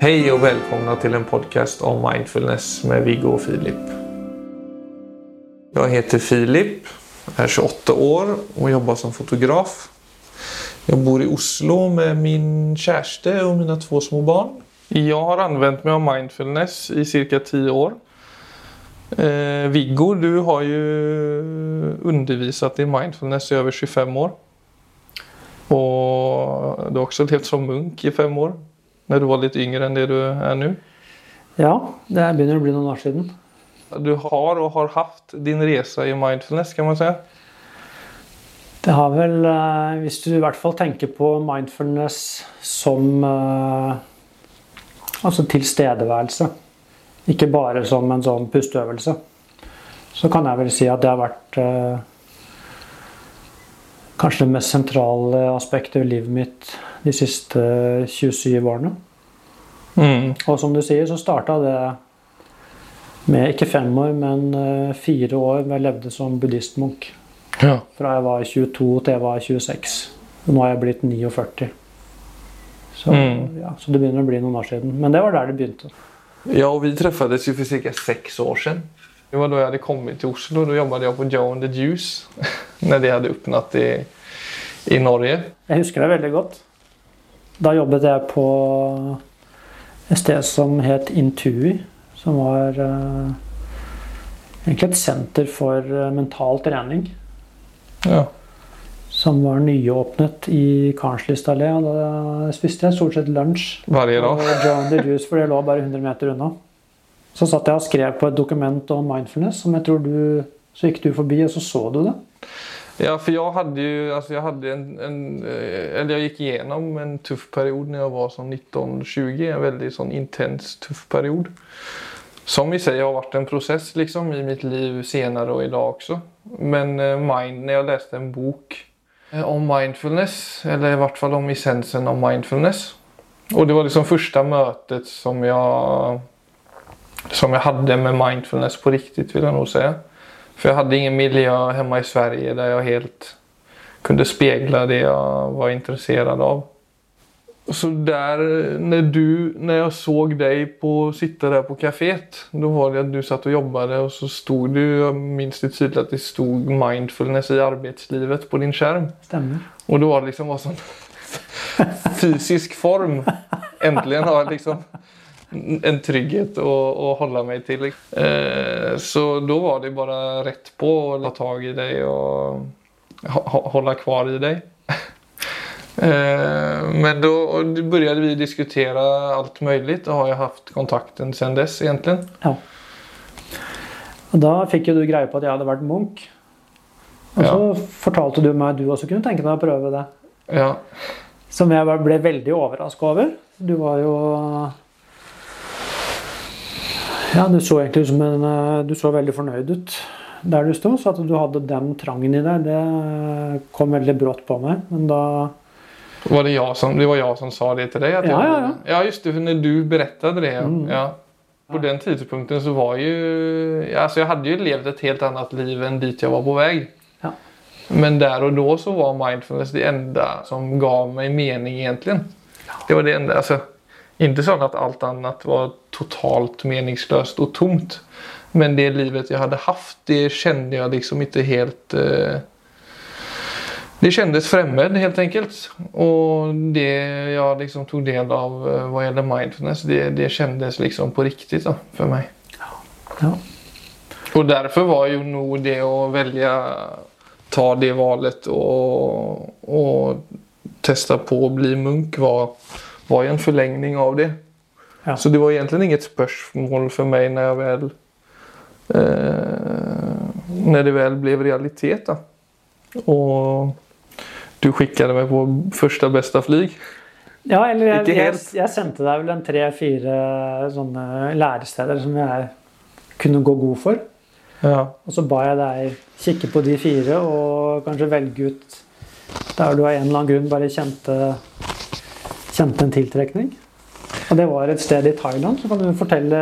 Hej och välkomna till en podcast om mindfulness med Viggo och Filip. Jag heter Filip, är 28 år och jobbar som fotograf. Jag bor i Oslo med min kärste och mina två små barn. Jag har använt mig av mindfulness i cirka 10 år. Eh, Viggo, du har ju undervisat i mindfulness i över 25 år. Och du har också levt som munk i fem år. När du var litt yngre enn det du er nå. Ja, det begynner å bli noen år siden. Du har og har hatt din reise i mindfulness, kan man si. Det har vel, eh, hvis du i hvert fall tenker på mindfulness som eh, altså tilstedeværelse, ikke bare som en sånn pusteøvelse, så kan jeg vel si at det har vært eh, kanskje det mest sentrale aspektet i livet mitt de siste 27 årene. Mm. Og som du sier, så starta det med ikke fem år, men eh, fire år hvor jeg levde som buddhistmunk. Ja. Fra jeg var 22 til jeg var 26. Og nå er jeg blitt 49. Så, Mm. ja, så det begynner å bli noen år siden. Men det var der det begynte. ja, og vi treffes jo for ca. seks år siden. Det var da jeg hadde kommet til Oslo. Da jobbet jeg på Joe and the Juice. Når de hadde åpnet i, i Norge. Jeg husker det veldig godt. Da jobbet jeg på et sted som het Intui. Som var uh, egentlig et senter for eh, mental trening. Ja. Som var nyåpnet i Karnslyst allé. Og da spiste jeg stort sett lunsj Hver dag. John the Juice, for det lå bare 100 meter unna. Så satt jeg og skrev på et dokument om mindfulness, som jeg tror du Så gikk du forbi, og så så du det. Ja, för jag hade ju, alltså jag hade en, en eh, eller jag gick igenom en tuff period när jag var som 19-20. En väldigt sån intens tuff period. Som i sig har varit en process liksom i mitt liv senare och idag också. Men eh, mind, när jag läste en bok eh, om mindfulness, eller i vart fall om essensen av mindfulness. Och det var liksom första mötet som jag som jag hade med mindfulness på riktigt vill jag nog säga. För jag hade ingen miljö hemma i Sverige där jag helt kunde spegla det jag var intresserad av. Så där, när, du, när jag såg dig på, sitta där på kaféet, då var det att du satt och jobbade och så stod du, jag minns det tydligt att det stod mindfulness i arbetslivet på din skärm. Stemmer. Och då var det liksom var sån fysisk form. Äntligen har jag liksom en trygghet å, å holde meg til. Eh, så da var det bare rett på å ta tag i deg og holde kvar i deg. Eh, Men da begynte vi diskutere alt mulig, og har jeg haft kontakten siden dess egentlig. Ja. Og da fikk jo du greie på at jeg hadde vært munk. Og så fortalte du meg at du også kunne tenke deg å prøve det. Ja, Som jeg ble veldig overraska over. Du var jo Ja, du så egentlig ut som en eh, Du så veldig fornøyd ut der du sto. Så at du hadde den trangen i deg, det kom veldig brått på meg. Men da var det, jeg som, det var jeg som sa det til deg? Ja, ja, ja. ja, just det. Når du berettet det. Mm. Ja. På den tidspunktet så var jo altså Jeg hadde jo levd et helt annet liv enn dit jeg var på vei. Ja. Men der og da så var mindfulness det enda som ga meg mening egentligen. Det var det enda. Alltså, inte så att allt annat var totalt meningslöst och tomt. Men det livet jag hade haft, det kände jag liksom inte helt... Eh, det kändes fremmed helt enkelt. Och det jag liksom tog del av hva vad gäller mindfulness, det, det kändes liksom på riktigt då, för mig. Ja. Och därför var ju nog det att välja, ta det valet och, och testa på att bli munk var, var jo en forlengning av det. Ja. Så det var egentlig inget spørsmål for meg når jeg vel eh, Når det vel ble realitet. Da. Og du sendte meg på første beste flyg. Ja, eller jeg, jeg, jeg sendte deg vel en tre-fire sånne læresteder som jeg kunne gå god for. Ja. Og så ba jeg deg kikke på de fire og kanskje velge ut der du av en eller annen grunn bare kjente, kjente en tiltrekning. Og det var et sted i Thailand. Så kan du fortelle,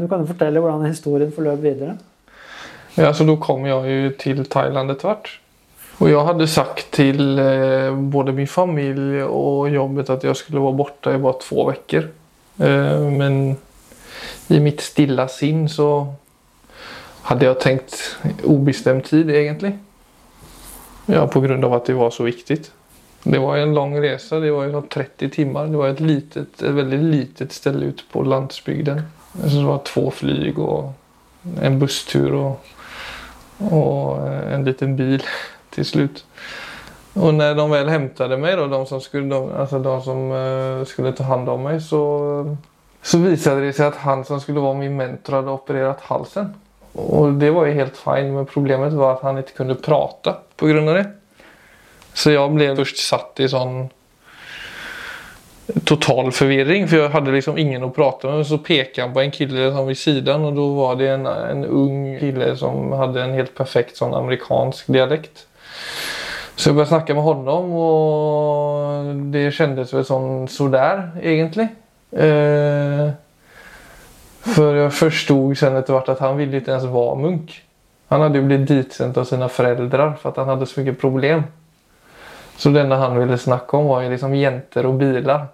du kan fortelle hvordan historien forløp videre. Ja, så da kom jeg jo til Thailand etter hvert. Og jeg hadde sagt till eh, både min familie og jobbet at jeg skulle være borte i bare to veckor. Eh, men i mitt stille sinn så hadde jeg tenkt ubestemt tid, egentlig. Ja, på grunn av at det var så viktig. Det var en lang reise. Det var jo 30 timer. Det var et, litet, et veldig litet sted ute på landsbygden. Det var to fly og en busstur og, og en liten bil til slutt. Og når de vel hentet meg, de som, skulle, de, altså de som uh, skulle ta hand om meg, så, så viste det seg at han som skulle være min mentor, hadde operert halsen. Og det var jo helt fint, men problemet var at han ikke kunne prate pga. det. Så jeg ble først satt i sånn total forvirring, for jeg hadde liksom ingen å prate med. Så pekte han på en kille som ved siden, og da var det en, en ung kille som hadde en helt perfekt sånn amerikansk dialekt. Så jeg å snakke med honom, og det kjentes vel sånn så der, egentlig. Eh, for jeg forsto sen etter hvert at han ville ikke ens være munk. Han hadde jo blitt ditsendt av sine foreldre for at han hadde så mye problem. Så det enda han ville snakke om, var jo liksom jenter og biler.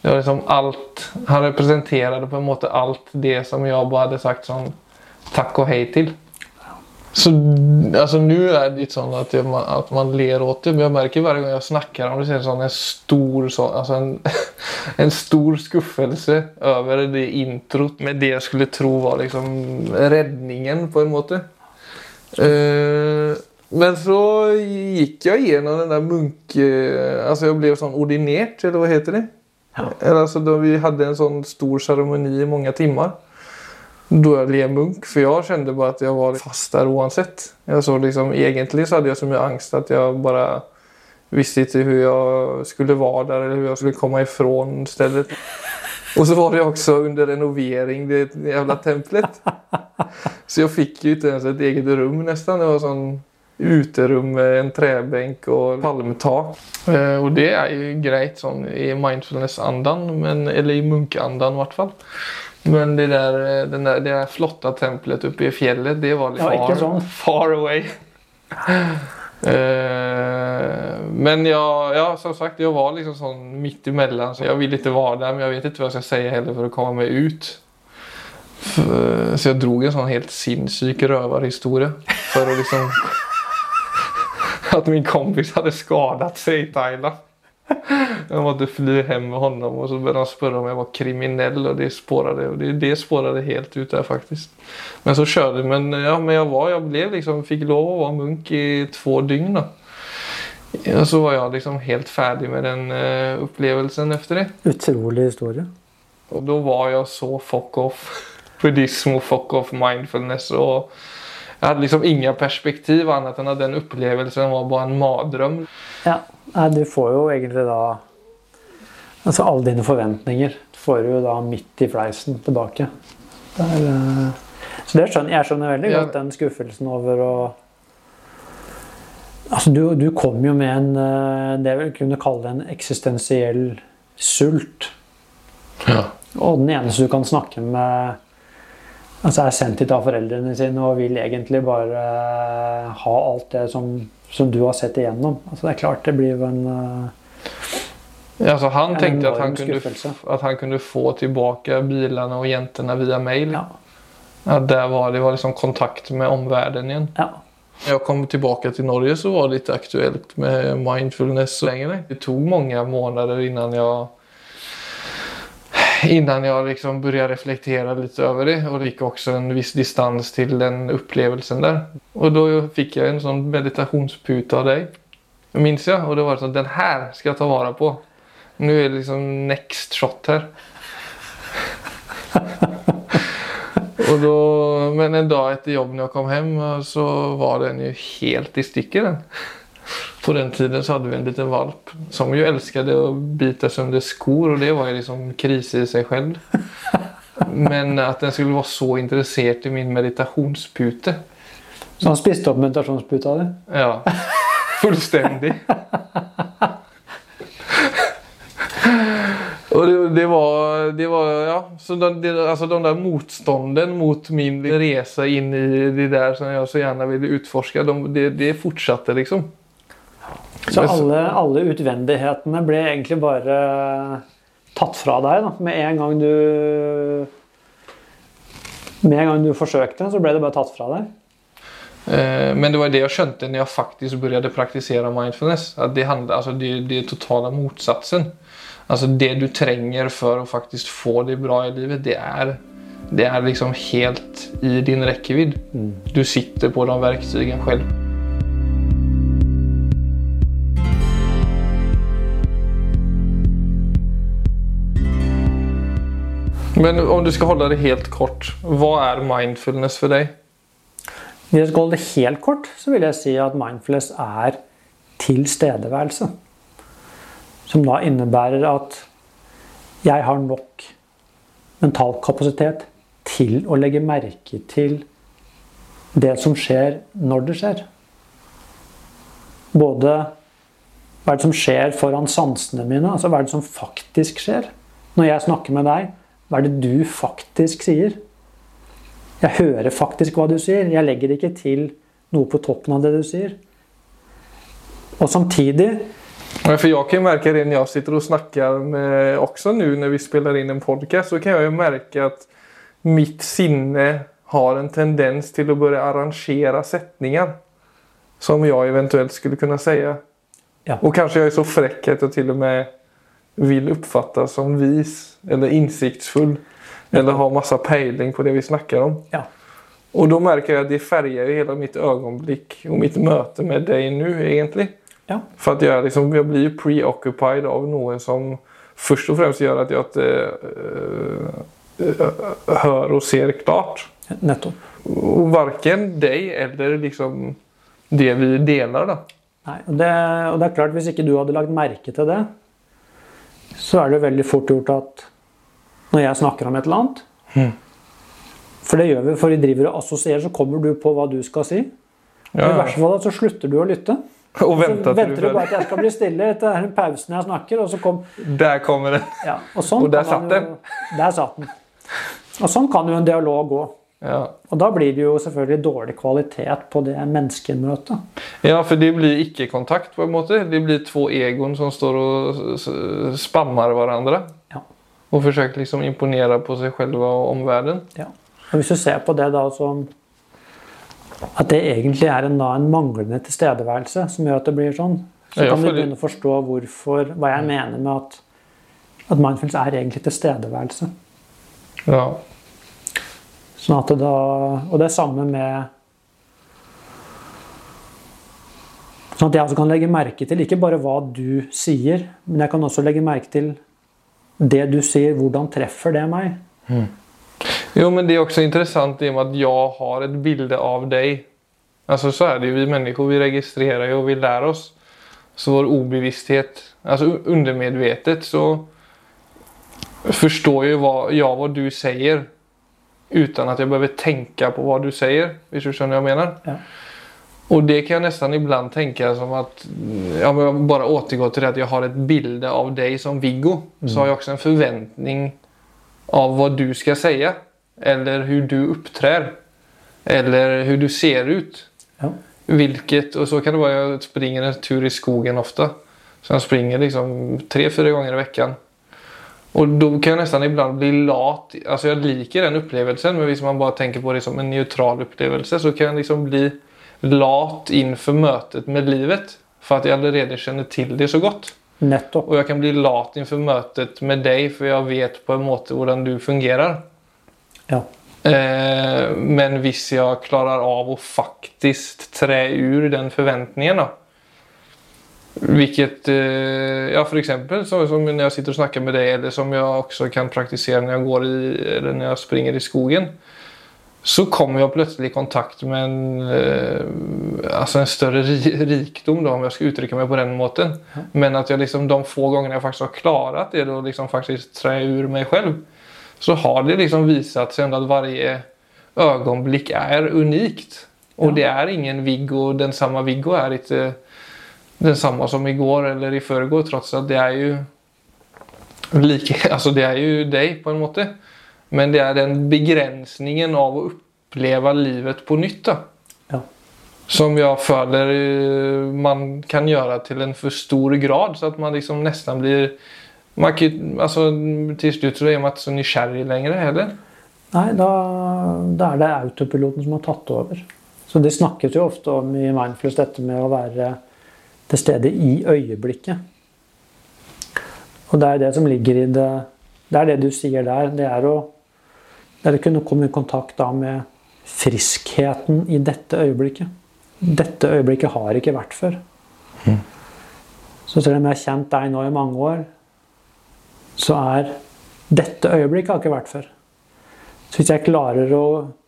Det var liksom alt, Han representerte på en måte alt det som jeg bare hadde sagt sånn takk og hei til. Så altså, nu er det litt sånn at, jeg, at man ler åt det, men jeg merker hver gang jeg snakker om det, så er sånn en stor, så, altså en, en stor skuffelse over det introt med det jeg skulle tro var liksom redningen, på en måte. Uh, men så gikk jeg gjennom den der munke... Altså jeg ble sånn ordinert, eller hva heter det? Ja. Altså, da vi hadde en sånn stor seremoni i mange timer da jeg ble munk. For jeg kjente bare at jeg var fast der uansett. Så liksom, egentlig så hadde jeg så mye angst at jeg bare visste ikke hvordan jeg skulle være der eller hvordan jeg skulle komme ifra stedet. Og så var det også under renovering, det jævla tempelet. Så jeg fikk jo ikke ens et eget rom nesten. Det var sånn uterom med en trebenk og palmtak. Eh, og det er jo greit sånn i mindfulness-andan, eller i munkeandan i hvert fall. Men det der, der, det der flotte tempelet oppe i fjellet, det var litt ja, far, sånn. far away. uh, men jeg, ja, som sagt, jeg var liksom sånn midt imellom. Så jeg vil ikke være der, men jeg vet ikke hva jeg skal si heller for å komme meg ut. Så jeg dro en sånn helt sinnssyk røverhistorie for å liksom At min kompis hadde skadet seg i Thailand. Jag måtte fly hem med honom och så började han spørre om jeg var kriminell och det spårade, och det, det spårade helt ut där faktiskt. Men så körde, men ja, men jag var, jag blev liksom, fick lov att vara munk i två dygn då. Og så var jeg liksom helt ferdig med den uh, opplevelsen efter det. Utrolig historie. Og da var jeg så fuck off buddhism og fuck off mindfulness. og jeg hadde liksom ingen perspektiv annet enn at den opplevelsen var bare en mardrøm. Ja, du får jo egentlig da Altså alle dine forventninger får du jo da midt i fleisen tilbake. Er, uh, så det skjønner, jeg skjønner veldig godt den skuffelsen over å Altså du, du kom jo med en uh, det vil kunne kalle en eksistensiell sult. Ja. Og den eneste du kan snakke med altså er sendt hit av foreldrene sine og vil egentlig bare uh, ha alt det som, som, du har sett igjennom. Altså det er klart det blir jo en uh, ja, altså Han tenkte at han, kunne, at han, kunne, få tilbake bilene og jentene via mail. Ja. At der var det var liksom kontakt med omverdenen igjen. Ja. Når jeg kom tilbake til Norge, så var det litt aktuelt med mindfulness lenger. Det tok mange måneder innan jeg innan jag liksom började reflektera lite över det och det gick också en viss distans till den upplevelsen där. Och då fick jag en sån meditationsputa av dig, minns jag. Och det var så den här ska jag ta vara på. Nu är det liksom next shot här. och då, men en dag etter jobb når jeg kom hjem så var den jo helt i stykker den. På den tiden så hadde vi en liten valp som jo elsket å bite sønder skor og det var jo liksom krise i seg selv. Men at den skulle være så interessert i min meditationspute. Så han spiste opp meditasjonsputa di? Ja. Fullstendig. Og det, det, var, det var Ja. Så den, det, altså den der motstanden mot min reise inn i det der som jeg så gjerne ville utforske, de, det, det fortsatte, liksom. Så alle, alle, utvendighetene ble egentlig bare tatt fra deg. Da. Med en gang du Med en gang du forsøkte, så ble det bare tatt fra deg. Eh, Men det var det jeg skjønte når jeg faktisk begynte praktisere mindfulness. At det, handler, altså det, det er totale motsatsen. Altså det du trenger for å faktisk få det bra i livet, det er, det er liksom helt i din rekkevidd. Du sitter på de verktøyene selv. Men om du skal holde det helt kort, hva er mindfulness for deg? Hvis jeg skal holde det helt kort, så vil jeg si at mindfulness er tilstedeværelse. Som da innebærer at jeg har nok mental kapasitet til å legge merke til det som skjer når det skjer. Både hva er det som skjer foran sansene mine, altså hva er det som faktisk skjer. Når jeg snakker med deg, hva er det du faktisk sier? Jeg hører faktisk hva du sier. Jeg legger ikke til noe på toppen av det du sier. Og samtidig For jeg kan merke det når jeg sitter og snakker med også nå når vi spiller inn en podcast, så kan jeg jo merke at mitt sinne har en tendens til å begynne arrangere setninger som jeg eventuelt skulle kunne si. Ja. Og kanskje jeg er så frekk at jeg til og med vil oppfattes som vis eller innsiktsfull. Eller har masse peiling på det vi snakker om. Ja. Og da merker jeg at det farger jo hele mitt øyeblikk og mitt møte med deg nå, egentlig. ja. For at jeg, liksom, jeg blir preoccupied av noen som først og fremst gjør at jeg uh, hører og ser klart. Nettopp. Verken deg eller liksom det vi deler, da. Nei, og det, og det er klart, hvis ikke du hadde lagt merke til det, så er det veldig fort gjort at når jeg snakker om et eller annet For det gjør vi, for vi driver og assosierer, så kommer du på hva du skal si. Og I Ja, verste fall så slutter du å lytte. og venter så venter du du bare at jeg skal bli stille etter den pausen jeg snakker, og så kom Der kommer det. ja, og, sånn Og der satt den. Der satt den. Og sånn kan jo en dialog gå. Ja. Og da blir det jo selvfølgelig dårlig kvalitet på det menneskemøtet. ja, for det blir ikke kontakt, på en måte. Det blir to egoer som står og spammer hverandre. Ja. Og forsøker liksom imponere på seg selv og omverdenen. Ja. Og hvis du ser på det da som at det egentlig er en, da, en manglende tilstedeværelse som gjør at det blir sånn, så kan du begynne å forstå hvorfor, hva jeg mener med at, at mindfulness er egentlig tilstedeværelse. Ja. Sånn at da, og det er samme med Sånn at jeg også kan legge merke til ikke bare hva du sier, men jeg kan også legge merke til det du sier. Hvordan treffer det meg? Jo, men det er også interessant i og med at jeg har et bilde av deg. Altså så er det jo vi mennesker, vi registrerer jo og vi lærer oss. Så vår obevissthet, altså undermedvetet så forstår jo hva, jag hva du säger utan att jag behöver tänka på vad du säger. Hvis du skjønner hva jeg mener? Ja. Og det kan jeg nesten ibland tenke som at ja, men jag bara återgår til det at jeg har et bilde av deg som Viggo. Så har jeg også en forventning av hva du skal si. Eller hvordan du opptrer. Eller hvordan du ser ut. Ja. Hvilket, og så kan det være jeg springer en tur i skogen ofte. Så jeg springer liksom tre-fire ganger i veckan. Och då kan jag nästan ibland bli lat. Alltså jag liker den upplevelsen men hvis man bara tänker på det som en neutral upplevelse så kan jag liksom bli lat inför mötet med livet. För att jag allerede känner till det så godt. Nettopp. Og jeg kan bli lat inför mötet med deg for jeg vet på en måte hvordan du fungerer. Ja. Eh, men hvis jeg klarer av å faktisk tre ur den forventningen da. Vilket, eh, ja for eksempel så, som når jeg sitter og snakker med deg, eller som jeg også kan praktisere når jeg går i, eller når jeg springer i skogen. Så kommer jeg plötsligt i kontakt med en, eh, altså en større rikdom, då, om jeg skal uttrykke meg på den måten. Men at jeg liksom, de få gangene jeg faktiskt har klarat det, og liksom faktisk trä ur meg selv, så har det liksom visat sig att varje ögonblick är unikt. Och Ja. det är ingen Viggo, den samma Viggo är inte den samme som igår eller i förrgår trots at det er jo like, altså det er jo deg på en måte. Men det er den begrensningen av å oppleve livet på nytt da, Ja. som jeg føler eh, man kan gjøre til en for stor grad så at man liksom nesten blir man kan, altså, Til slutt så er man ikke så nysgjerrig lenger heller. Nei, da, da er det autopiloten som har tatt over. Så det snakkes jo ofte om i Mindfulness dette med å være til stede i øyeblikket. Og det er det som ligger i det Det er det du sier der. Det er å, det er å kunne komme i kontakt da med friskheten i dette øyeblikket. Dette øyeblikket har ikke vært før. Så selv om jeg har kjent deg nå i mange år, så er dette øyeblikket har ikke vært før. Så hvis jeg klarer å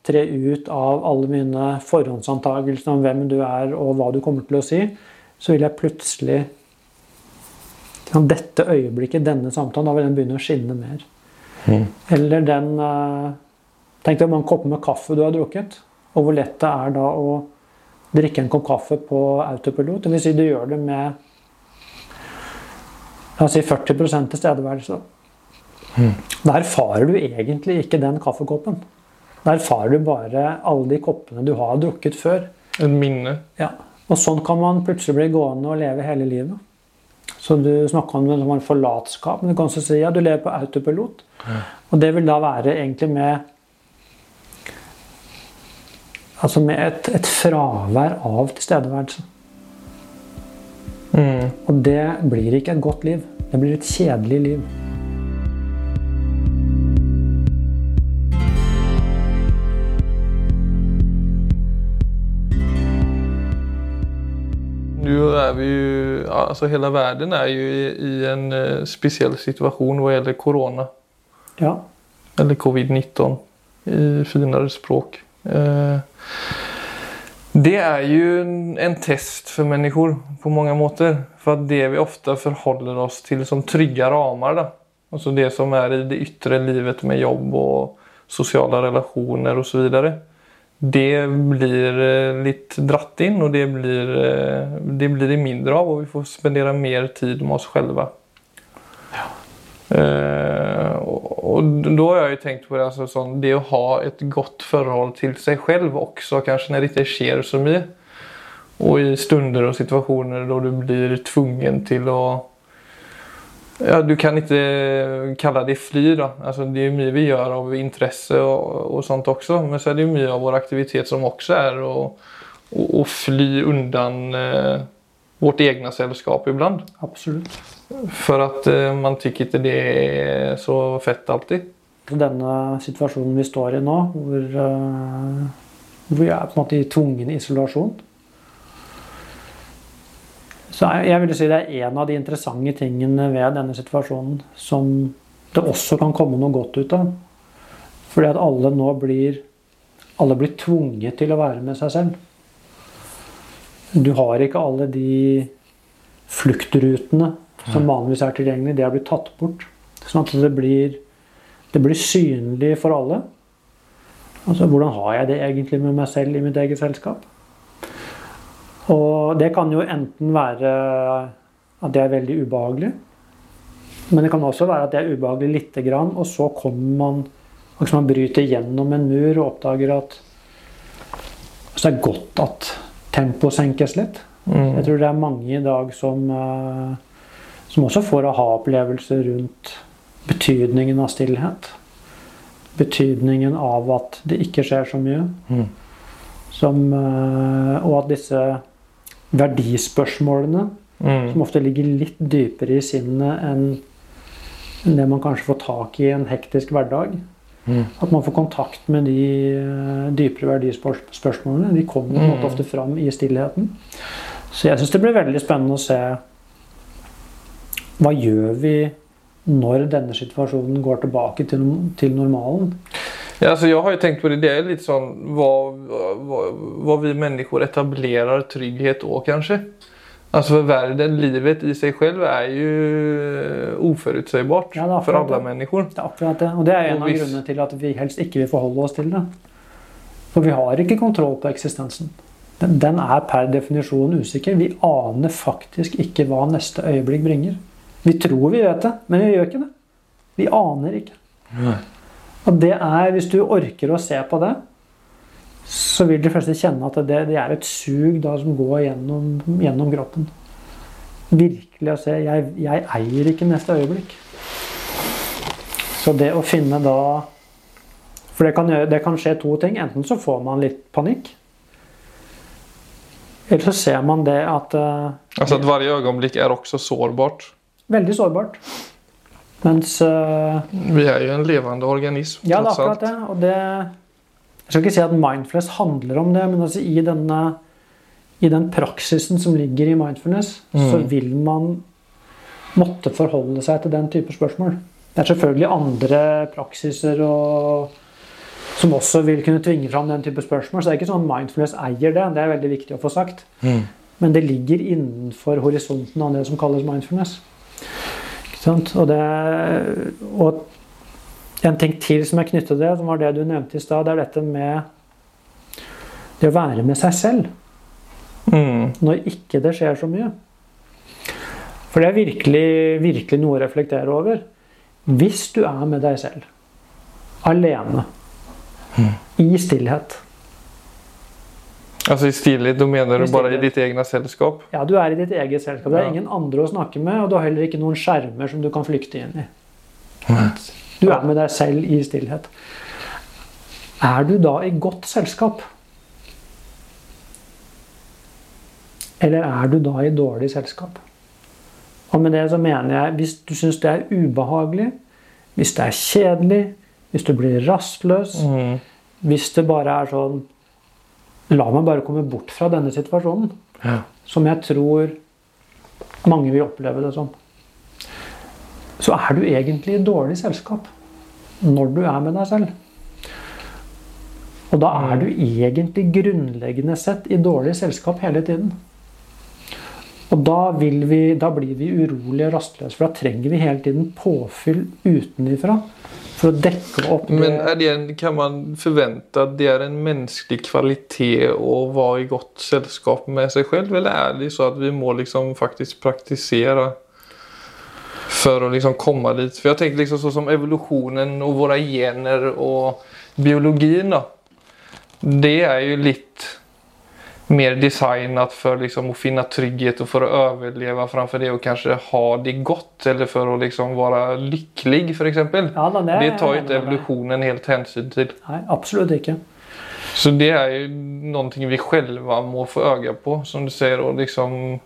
tre ut av alle mine forhåndsantagelser om hvem du er og hva du kommer til å si, så vil jeg plutselig ja, Dette øyeblikket, denne samtalen, da vil den begynne å skinne mer. Eller den eh, Tenk deg hvor mange kopper med kaffe du har drukket, og hvor lett det er da å drikke en kopp kaffe på autopilot. Det vil si du gjør det med la oss si 40 tilstedeværelse. Da erfarer du egentlig ikke den kaffekoppen. Da erfarer du bare alle de koppene du har drukket før. En minne. Ja. Og sånn kan man plutselig bli gående og leve hele livet. Så du snakker om det som en forlatskap, men du kan også si at du lever på autopilot. Og det vil da være egentlig med Altså med et, et fravær av tilstedeværelse. Mm. Og det blir ikke et godt liv. Det blir et kjedelig liv. Nu är vi ju, alltså hela världen är ju i, i en eh, speciell situation vad gäller corona. Ja. Eller covid-19 i finare språk. Eh, det är ju en, en test för människor på många måter. För att det vi ofta förhåller oss till som trygga ramar. Då. Alltså det som är i det yttre livet med jobb och sociala relationer och så vidare. Det blir litt dratt inn, og det blir, eh, det blir det mindre av Og vi får spendere mer tid med oss själva. Eh, og, og, da har jeg jo tenkt på det, altså, sånn, det å ha et godt forhold til seg selv også, kanskje når det ikke skjer så mye. Og i stunder og situasjoner da du blir tvungen til att Ja, du kan ikke kalle det fly da. Altså, det er mye vi gjør av interesse og, og, sånt også. Men så er det mye av vår aktivitet som også er å, fly undan eh, vårt egne selskap iblant. Absolutt. For at eh, man syns ikke det er så fett alltid. Denne situasjonen vi står i nå, hvor, uh, hvor vi er på en måte i tvungen isolasjon Så jeg vil si det er en av de interessante tingene ved denne situasjonen som det også kan komme noe godt ut av. Fordi at alle nå blir Alle blir tvunget til å være med seg selv. Du har ikke alle de fluktrutene som vanligvis er tilgjengelige. Det har blitt tatt bort. Sånn at det blir det blir synlig for alle. Altså, hvordan har jeg det egentlig med meg selv i mitt eget selskap? Og det kan jo enten være at det er veldig ubehagelig. Men det kan også være at det er ubehagelig lite grann, og så kommer man liksom man bryter gjennom en mur og oppdager at så det er godt at tempoet senkes litt. Jeg tror det er mange i dag som, eh, som også får aha-opplevelser rundt betydningen av stillhet. Betydningen av at det ikke skjer så mye. Som, eh, og at disse verdispørsmålene, Mm. som ofte ligger litt dypere i sinnet enn det man kanskje får tak i i en hektisk hverdag. At man får kontakt med de eh, dypere verdispørsmålene. De kommer måte ofte fram i stillheten. Så jeg syns det blir veldig spennende å se hva gjør vi når denne situasjonen går tilbake til, til normalen. Ja, alltså jag har ju tänkt på det, det är lite sån vad, vad, vad vi människor etablerar trygghet då kanske. Alltså för världen, livet i sig själv är ju oförutsägbart Ja, är för alla det. människor. Det er akkurat det. Og det er en av hvis- grunnene til at vi helst ikke vil forholde oss til det. For vi har ikke kontroll på eksistensen. Den, den er per definisjon usikker. Vi aner faktisk ikke hva neste øyeblikk bringer. Vi tror vi vet det, men vi gjør ikke det. Vi aner ikke. Og det er, hvis du orker å se på det, så vil de fleste kjenne at det, det er et sug da som går gjennom, gjennom kroppen. Virkelig å se jeg, jeg eier ikke neste øyeblikk. Så det å finne da For det kan, det kan skje to ting. Enten så får man litt panikk. Eller så ser man det at uh, Altså at hvert øyeblikk er også sårbart. Veldig sårbart. Mens uh, Vi er jo en levende organism. Ja, det er akkurat det. Og det Jeg skal ikke si at mindfulness handler om det, men altså i, denne, i den praksisen som ligger i mindfulness, så vil man måtte forholde seg til den type spørsmål. Det er selvfølgelig andre praksiser og, som også vil kunne tvinge fram den type spørsmål. Så det er ikke sånn at mindfulness eier det. Det er veldig viktig å få sagt. Men det ligger innenfor horisonten av det som kalles mindfulness. Og, det, og en ting til som er knyttet til det, som var det du nevnte i stad, det er dette med det å være med seg selv Mm. når ikke det skjer så mye. For det er virkelig, virkelig noe å reflektere over. Hvis du er med deg selv, alene, i stillhet Alltså i stilig, Du mener du bare i ditt eget selskap? Ja, du er i ditt eget selskap. Det er Ja. ingen andre å snakke med, og du har heller ikke noen skjermer som du kan flykte inn i. Du er med deg selv i stillhet. Er du da i godt selskap? Eller er du da i dårlig selskap? Og med det så mener jeg, hvis du syns det er ubehagelig, hvis det er kjedelig, hvis du blir rastløs, Mm. hvis det bare er sånn La meg bare komme bort fra denne situasjonen. Ja. Som jeg tror mange vil oppleve det som. Så er du egentlig i dårlig selskap når du er med deg selv. Og da er du egentlig grunnleggende sett i dårlig selskap hele tiden. Og da, vi, da blir vi urolige og rastløse, for da trenger vi hele tiden påfyll utenifra for å dekke opp det. Men det, kan man forvente at det er en menneskelig kvalitet å være i godt selskap med seg selv, Eller er det så at vi må liksom faktisk praktisere for å liksom komme dit? For jeg tenker liksom så som evolutionen og våre gener og biologien, da. Det er jo lite mer designat för liksom att finna trygghet och för att överleva framför det och kanske ha det gott eller för att liksom vara lycklig för exempel. Ja, da, det, Det er tar ju ikke inte evolutionen helt hänsyn till. Nei, absolutt ikke. Så det är ju någonting vi själva må få öga på som du säger och liksom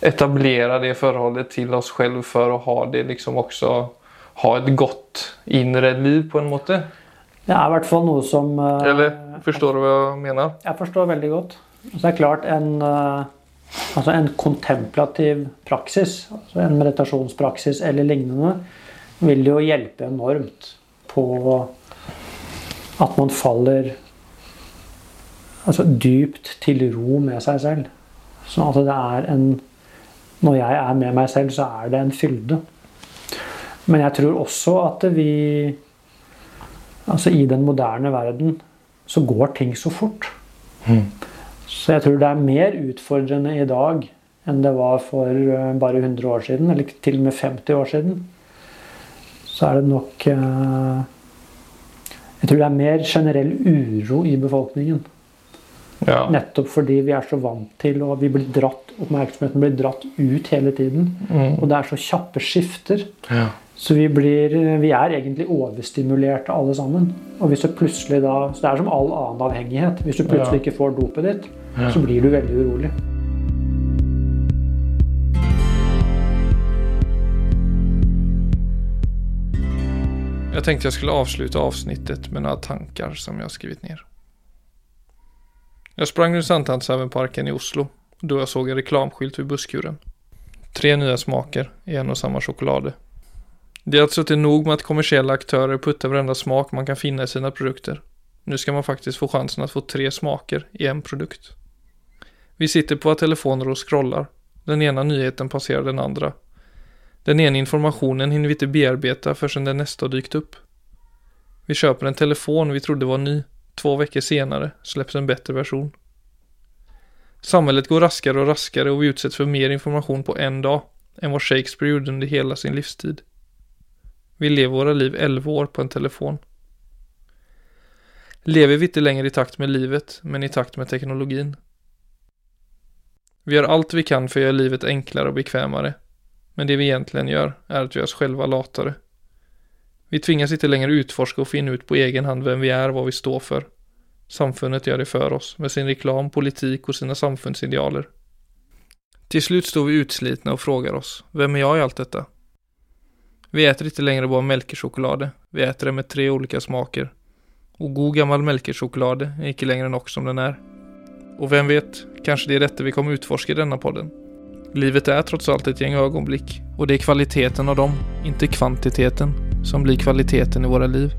etablera det förhållet till oss själva för att ha det liksom också ha ett godt indre liv på en måte. Det er i hvert fall noe som eh, Eller forstår du hva jeg mener? Jeg forstår veldig godt. Så det er klart en, eh, altså en kontemplativ praksis, altså en meditasjonspraksis eller lignende, vil jo hjelpe enormt på at man faller altså dypt til ro med seg selv. Så at det er en Når jeg er med meg selv, så er det en fylde. Men jeg tror også at vi Altså i den moderne verden så går ting så fort. Så jeg tror det er mer utfordrende i dag enn det var for eh, bare 100 år siden, eller til og med 50 år siden. Så er det nok eh, Jeg tror det er mer generell uro i befolkningen. Ja. Nettopp fordi vi er så vant til og vi blir dratt, oppmerksomheten blir dratt ut hele tiden. Og det er så kjappe skifter. ja. Så vi, blir, vi er egentlig overstimulerte alle sammen. Og hvis du plutselig da, så Det er som all annen avhengighet. Hvis du plutselig Ja. ikke får dopet ditt, så blir du veldig urolig. Jeg tenkte jeg skulle avslutte avsnittet med noen tanker som jeg har skrevet ned. Jeg sprang rundt Sankthanshaugenparken i Oslo da jeg så en reklamskylt ved busskuren. Tre nye smaker i en og samme sjokolade. Det er altså inte nok med att kommersiella aktörer puttar varenda smak man kan finne i sine produkter. Nå skal man faktisk få chansen å få tre smaker i en produkt. Vi sitter på våra telefoner och scrollar. Den ena nyheten passerar den andra. Den ena informationen hinner vi inte bearbeta förrän den nästa dykt upp. Vi köper en telefon vi trodde var ny. Två veckor senare släpps en bättre version. Samhället går raskare och raskare och vi utsätts för mer information på en dag än vad Shakespeare gjorde under hela sin livstid. Vi lever våra liv 11 år på en telefon. Lever vi inte längre i takt med livet, men i takt med teknologin. Vi gör allt vi kan för att göra livet enklare och bekvämare. Men det vi egentligen gör är att göra oss själva latare. Vi tvingas inte längre utforska och finna ut på egen hand vem vi är och vad vi står för. Samfundet gör det för oss med sin reklam, politik och sina samfundsidealer. Till slut står vi utslitna och frågar oss, vem är jag i allt detta? Vi äter inte längre bara Melkerchoklad, vi äter det med tre olika smaker. Och god gammal Melkerchoklad är inte längre nog som den är. Och vem vet, kanske det är detta vi kommer utforska i denna podden. Livet är trots allt ett gäng ögonblick och det är kvaliteten av dem, inte kvantiteten, som blir kvaliteten i våra liv.